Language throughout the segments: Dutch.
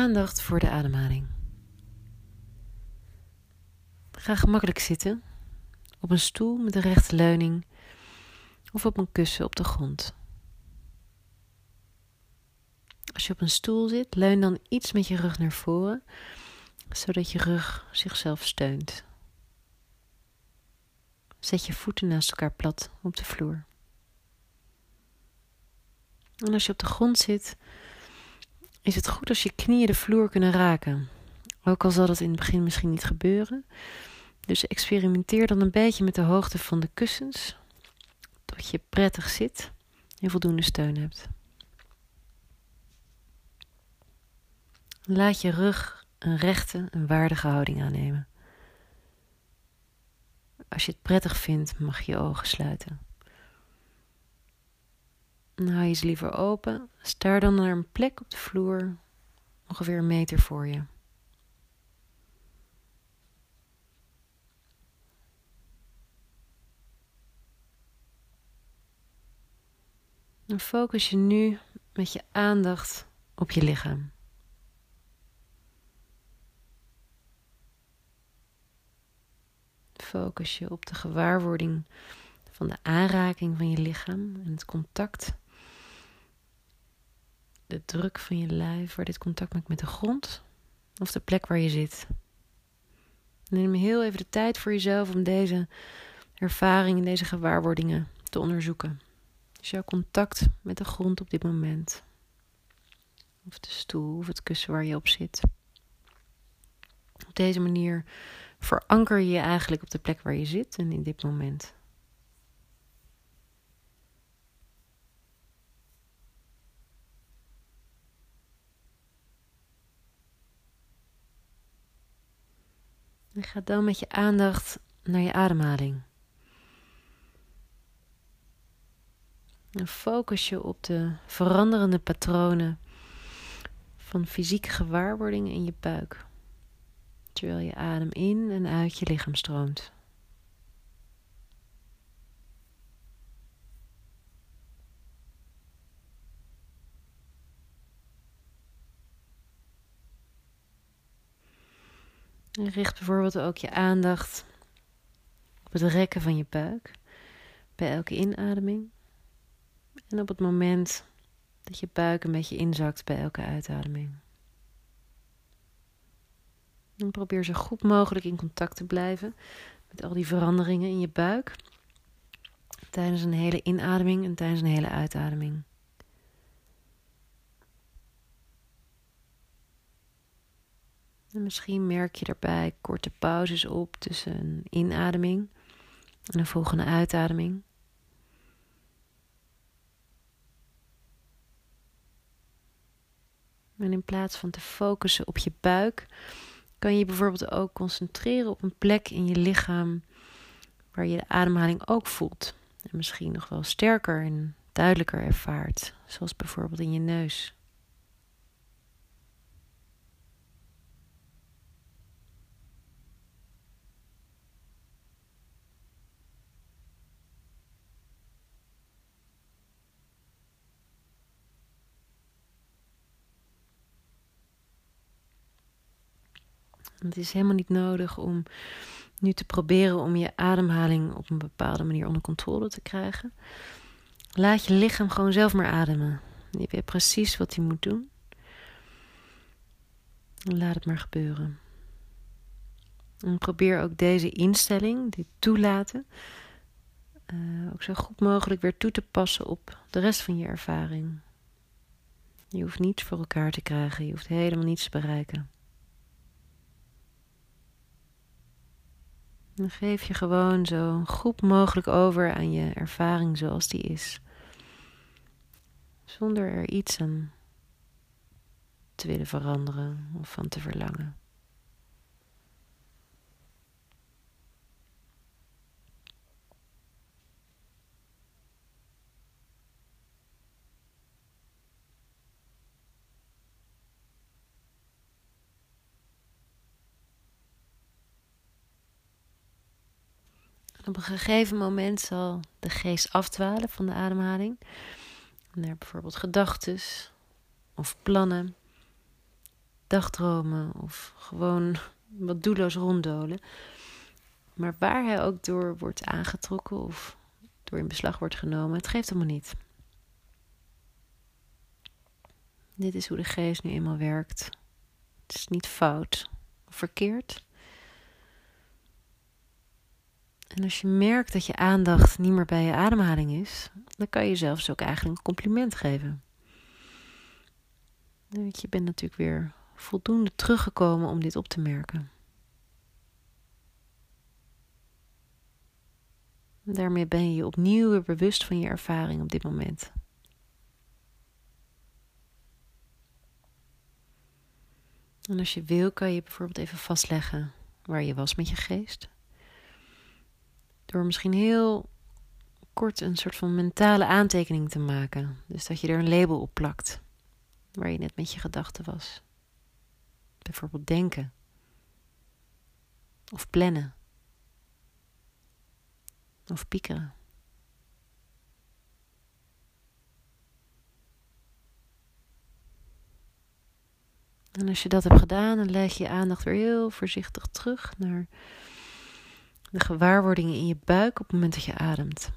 aandacht voor de ademhaling. Ga gemakkelijk zitten, op een stoel met een rechte leuning of op een kussen op de grond. Als je op een stoel zit, leun dan iets met je rug naar voren, zodat je rug zichzelf steunt. Zet je voeten naast elkaar plat op de vloer. En als je op de grond zit, is het goed als je knieën de vloer kunnen raken. Ook al zal dat in het begin misschien niet gebeuren. Dus experimenteer dan een beetje met de hoogte van de kussens, tot je prettig zit en voldoende steun hebt. Laat je rug een rechte en waardige houding aannemen. Als je het prettig vindt, mag je je ogen sluiten. Hou je ze liever open. Staar dan naar een plek op de vloer, ongeveer een meter voor je. Dan focus je nu met je aandacht op je lichaam. Focus je op de gewaarwording van de aanraking van je lichaam en het contact. De druk van je lijf, waar dit contact maakt met de grond of de plek waar je zit. Neem heel even de tijd voor jezelf om deze ervaringen, deze gewaarwordingen te onderzoeken. Dus jouw contact met de grond op dit moment. Of de stoel of het kussen waar je op zit. Op deze manier veranker je je eigenlijk op de plek waar je zit en in dit moment. En ga dan met je aandacht naar je ademhaling. En focus je op de veranderende patronen van fysieke gewaarwordingen in je buik terwijl je adem in en uit je lichaam stroomt. Richt bijvoorbeeld ook je aandacht op het rekken van je buik bij elke inademing en op het moment dat je buik een beetje inzakt bij elke uitademing. En probeer zo goed mogelijk in contact te blijven met al die veranderingen in je buik. Tijdens een hele inademing en tijdens een hele uitademing. En misschien merk je daarbij korte pauzes op tussen een inademing en een volgende uitademing. En in plaats van te focussen op je buik, kan je bijvoorbeeld ook concentreren op een plek in je lichaam waar je de ademhaling ook voelt. En misschien nog wel sterker en duidelijker ervaart, zoals bijvoorbeeld in je neus. Het is helemaal niet nodig om nu te proberen om je ademhaling op een bepaalde manier onder controle te krijgen. Laat je lichaam gewoon zelf maar ademen. Je weet precies wat hij moet doen. Laat het maar gebeuren. En probeer ook deze instelling, dit toelaten, uh, ook zo goed mogelijk weer toe te passen op de rest van je ervaring. Je hoeft niets voor elkaar te krijgen, je hoeft helemaal niets te bereiken. Dan geef je gewoon zo goed mogelijk over aan je ervaring zoals die is. Zonder er iets aan te willen veranderen of van te verlangen. Op een gegeven moment zal de geest afdwalen van de ademhaling. Naar bijvoorbeeld gedachten of plannen. dagdromen of gewoon wat doelloos ronddolen. Maar waar hij ook door wordt aangetrokken of door in beslag wordt genomen, het geeft helemaal niet. Dit is hoe de geest nu eenmaal werkt. Het is niet fout of verkeerd. En als je merkt dat je aandacht niet meer bij je ademhaling is, dan kan je zelfs ook eigenlijk een compliment geven. je bent natuurlijk weer voldoende teruggekomen om dit op te merken. Daarmee ben je opnieuw weer bewust van je ervaring op dit moment. En als je wil, kan je bijvoorbeeld even vastleggen waar je was met je geest. Door misschien heel kort een soort van mentale aantekening te maken. Dus dat je er een label op plakt waar je net met je gedachten was. Bijvoorbeeld denken. Of plannen. Of piekeren. En als je dat hebt gedaan, dan leid je je aandacht weer heel voorzichtig terug naar de gewaarwordingen in je buik op het moment dat je ademt.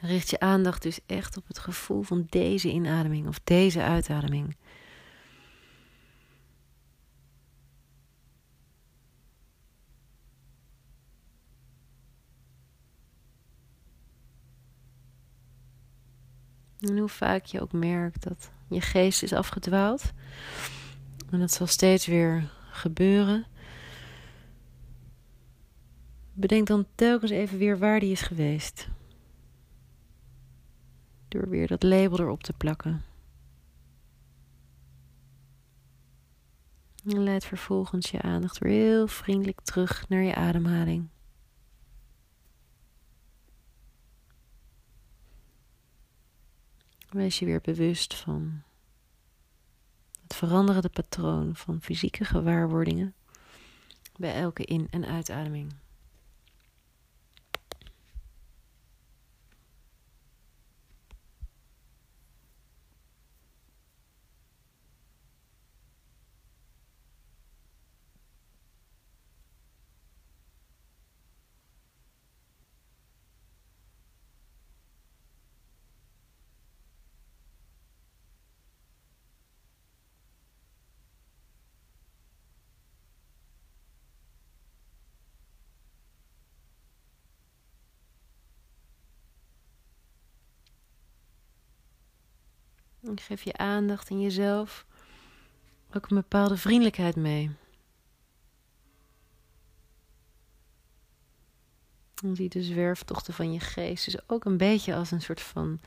Richt je aandacht dus echt op het gevoel van deze inademing of deze uitademing. En hoe vaak je ook merkt dat je geest is afgedwaald. En dat zal steeds weer gebeuren. Bedenk dan telkens even weer waar die is geweest. Door weer dat label erop te plakken. En leid vervolgens je aandacht weer heel vriendelijk terug naar je ademhaling. Wees je weer bewust van het veranderende patroon van fysieke gewaarwordingen bij elke in- en uitademing. En geef je aandacht in jezelf ook een bepaalde vriendelijkheid mee. En zie de zwerftochten van je geest dus ook een beetje als een soort van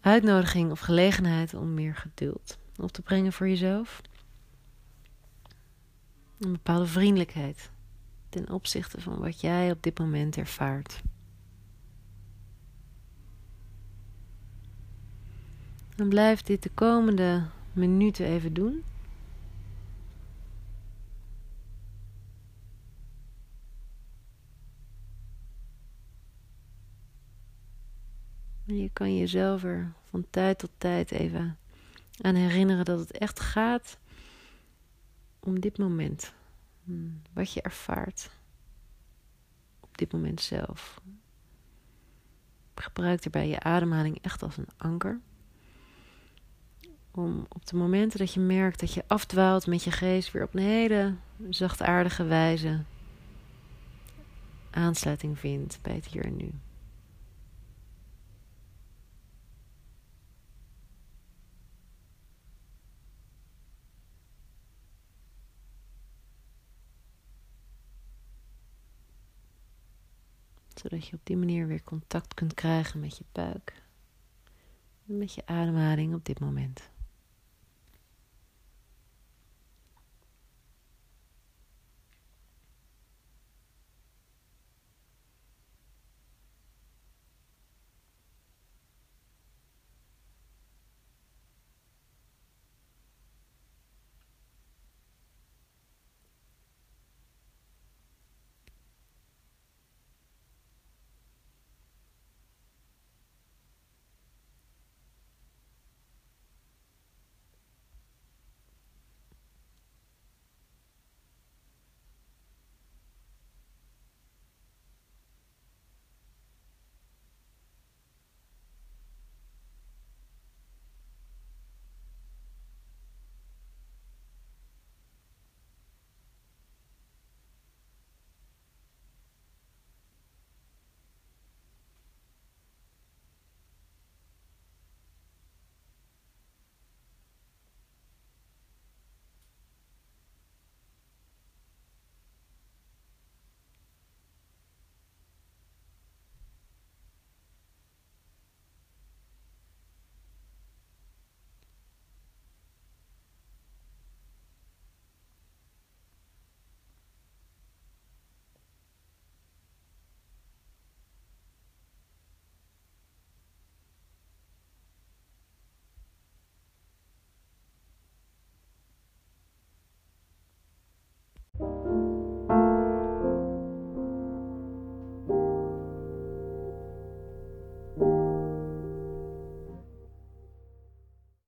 uitnodiging of gelegenheid om meer geduld op te brengen voor jezelf. Een bepaalde vriendelijkheid ten opzichte van wat jij op dit moment ervaart. Dan blijf dit de komende minuten even doen. je kan jezelf er van tijd tot tijd even aan herinneren dat het echt gaat om dit moment. Hmm, wat je ervaart op dit moment zelf. Gebruik erbij je ademhaling echt als een anker. Om op de momenten dat je merkt dat je afdwaalt met je geest weer op een hele zachtaardige wijze aansluiting vindt bij het hier en nu. Zodat je op die manier weer contact kunt krijgen met je buik. En met je ademhaling op dit moment.